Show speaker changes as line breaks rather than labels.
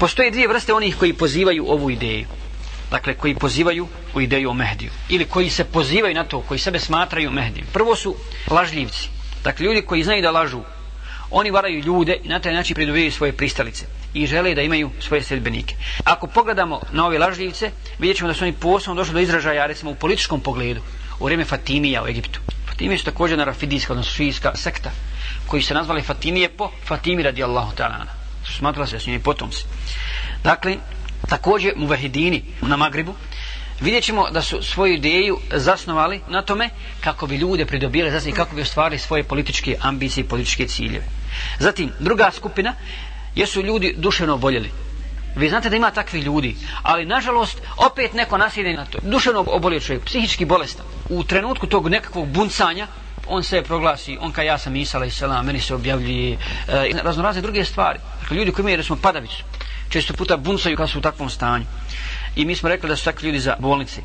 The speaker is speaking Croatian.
Postoje dvije vrste onih koji pozivaju ovu ideju. Dakle, koji pozivaju u ideju o Mehdiju. Ili koji se pozivaju na to, koji sebe smatraju Mehdiju. Prvo su lažljivci. Dakle, ljudi koji znaju da lažu. Oni varaju ljude i na taj način pridobivaju svoje pristalice i žele da imaju svoje sljedbenike. Ako pogledamo na ove lažljivce, vidjet ćemo da su oni posebno došli do izražaja, recimo u političkom pogledu, u vrijeme Fatimija u Egiptu. Fatimije su također na rafidijska, odnosno šijska sekta, koji se nazvali Fatimije po Fatimi radijallahu ta'ala. Su smatrali se da su njeni potomci. Dakle, također muvahidini na Magribu, vidjet ćemo da su svoju ideju zasnovali na tome kako bi ljude pridobili i kako bi ostvarili svoje političke ambicije i političke ciljeve. Zatim, druga skupina jesu ljudi duševno oboljeli. Vi znate da ima takvih ljudi, ali nažalost opet neko nasjede na to. Duševno obolio čovjek, psihički bolestan. U trenutku tog nekakvog buncanja on se proglasi, on kao ja sam Isa i selam, meni se objavljuje e, razno razne druge stvari. Dakle, ljudi koji imaju recimo padavicu, često puta buncaju kad su u takvom stanju. I mi smo rekli da su takvi ljudi za bolnice.